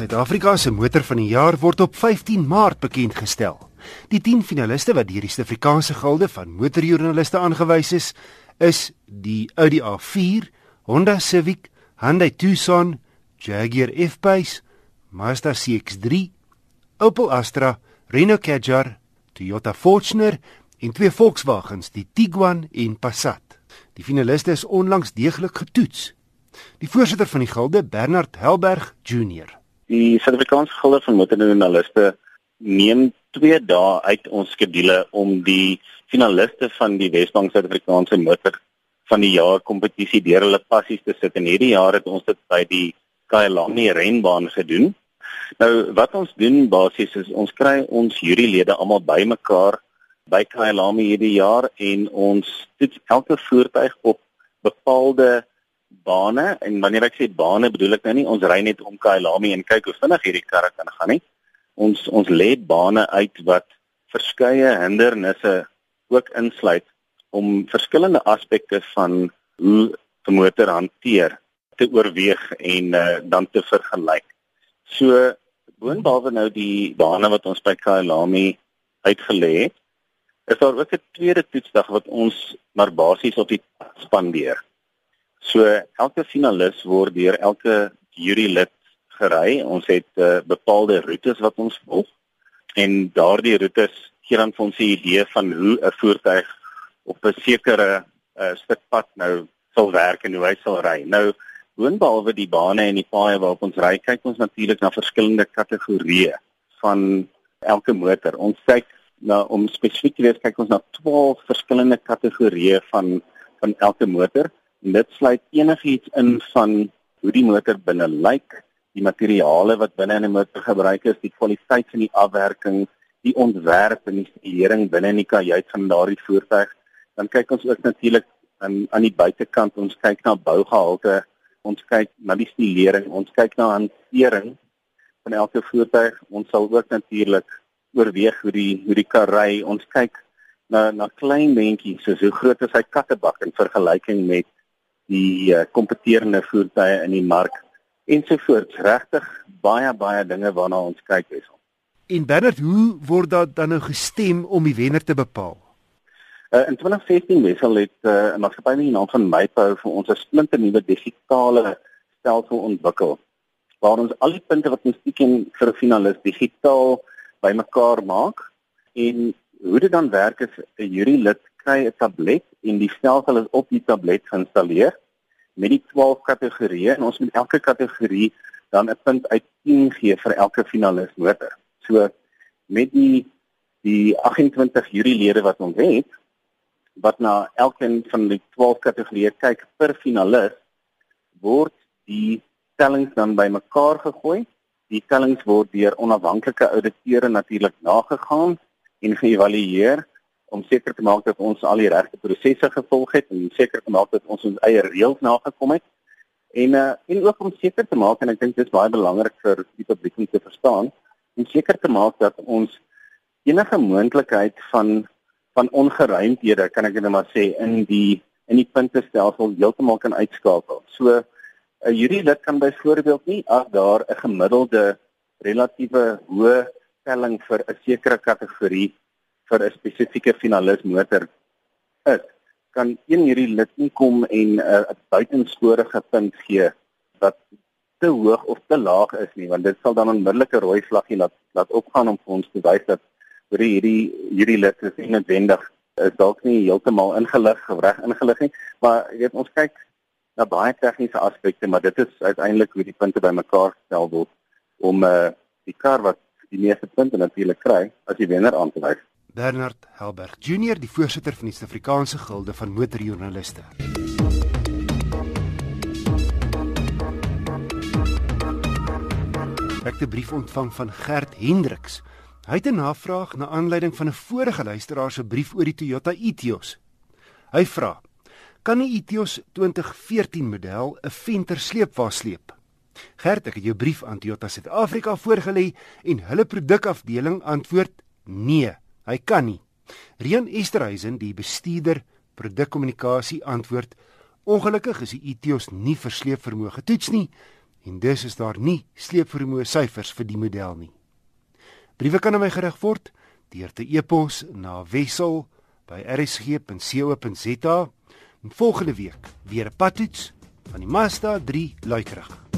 Suid-Afrika se motor van die jaar word op 15 Maart bekend gestel. Die 10 finaliste wat deur die Suid-Afrikaanse Gilde van Motorjoernaliste aangewys is, is die Audi A4, Honda Civic, Hyundai Tucson, Jaguar F-Pace, Mazda CX-3, Opel Astra, Renault Kadjar, Toyota Fortuner en twee Volkswagens, die Tiguan en Passat. Die finaliste is onlangs deeglik getoets. Die voorsitter van die Gilde, Bernard Helberg Junior Die Suid-Afrikaanse Gilde van Motorjoernaliste neem 2 dae uit ons skedule om die finaliste van die Wesbank Suid-Afrikaanse Motor van die jaar kompetisie deur hulle passies te sit. En hierdie jaar het ons dit by die Kyalami renbaan gedoen. Nou wat ons doen basies is ons kry ons jurylede almal bymekaar by Kyalami hierdie jaar en ons toets elke voertuig op bepaalde bane en wanneer ek sê bane bedoel ek nou nie ons ry net om Kailami en kyk hoe vinnig hierdie karre kan gaan nie. Ons ons lê bane uit wat verskeie hindernisse ook insluit om verskillende aspekte van hoe 'n motor hanteer te oorweeg en uh, dan te vergelyk. So boonbehalwe nou die bane wat ons by Kailami uitgelê het, is daar ook 'n tweede toetsdag wat ons maar basies op die spandeer. So elke finalis word deur elke jurylid gery. Ons het uh, bepaalde roetes wat ons volg en daardie roetes gee dan vir ons 'n idee van hoe 'n voertuig op 'n sekere uh, stuk pad nou sal werk en hoe hy sal ry. Nou boonbehalwe die bane en die paaie waarop ons ry, kyk ons natuurlik na verskillende kategorieë van elke motor. Ons kyk na om spesifiek te wees, kyk ons na 12 verskillende kategorieë van van elke motor. En dit sluit enigiets in van hoe die motor binne lyk, die materiale wat binne in 'n motor gebruik is, die kwaliteit van die afwerking, die ontwerp en die stylering binne in die kajuit van daardie voertuig. Dan kyk ons ook natuurlik aan aan die buitekant, ons kyk na bougehalte, ons kyk na die stylering, ons kyk na hantering van elke voertuig. Ons sal ook natuurlik oorweeg hoe die hoe die kar ry. Ons kyk na na klein dingetjies soos hoe groot is hy kattebak in vergelyking met die uh, kompeterende voertuie in die mark ensovoorts regtig baie baie dinge waarna ons kyk is. En Bernard, hoe word dat dan nou gestem om die wenner te bepaal? Uh, in 2016 Wessel het uh, 'n maatskappy met die naam van Mypou vir ons 'n splinte nuwe digitale stelsel ontwikkel waar ons al die punte wat ons teken vir 'n finalis digitaal bymekaar maak en hoe dit dan werk is 'n jurylid kry 'n tablet en die stelsel is op die tablet geïnstalleer met die 12 kategorieë en ons moet elke kategorie dan 'n punt uit 10 gee vir elke finalis motor. So met die die 28 jurylede wat ons het wat na elkeen van die 12 kategorieë kyk per finalis word die tellings dan bymekaar gegooi. Die tellings word deur onafhanklike ouditeure natuurlik nagegaan en geëvalueer om seker te maak dat ons al die regte prosesse gevolg het en seker te maak dat ons ons eie reëls nagekom het. En uh en ook om seker te maak en ek dink dit is baie belangrik vir die publiek om te verstaan, om seker te maak dat ons enige moontlikheid van van ongeruimthede, kan ek net maar sê, in die in die puntestelsel heeltemal kan uitskakel. So 'n jurylid kan byvoorbeeld nie as daar 'n gemiddelde relatiewe hoë telling vir 'n sekere kategorie vir 'n spesifieke finalis motor is, kan een hierdie lid nie kom en 'n uh, buitenskorige punt gee wat te hoog of te laag is nie, want dit sal dan 'n onmiddellike rooi vlaggie laat laat opgaan om vir ons te wys dat oor hierdie hierdie lid is noodwendig is dalk nie heeltemal ingelig of reg ingelig nie, maar jy weet ons kyk na baie tegniese aspekte, maar dit is uiteindelik hoe die punte bymekaar gestel word om uh, die kar wat die meeste punte natuurlik kry as die wenner aan te wys. Bernard Helberg Junior, die voorsitter van die Suid-Afrikaanse Gilde van Motorjoernaliste. Ek het 'n brief ontvang van Gert Hendriks. Hy het 'n navraag na aanleiding van 'n vorige luisteraar se brief oor die Toyota Etios. Hy vra: "Kan die Etios 2014 model 'n venter sleepwa sleep?" Gert, ek het jou brief aan Toyota Suid-Afrika voorgelê en hulle produkafdeling antwoord: "Nee." Hy kan nie. Rian Esterhuizen, die bestuurder produkkommunikasie antwoord: Ongelukkig is die Etios nie versleep vermoë getoets nie en dus is daar nie sleepvermoë syfers vir die model nie. Briewe kan aan my gerig word deur te e-pos na wissel@rsg.co.za. Volgende week weer 'n padtoets van die Mazda 3 luikerig.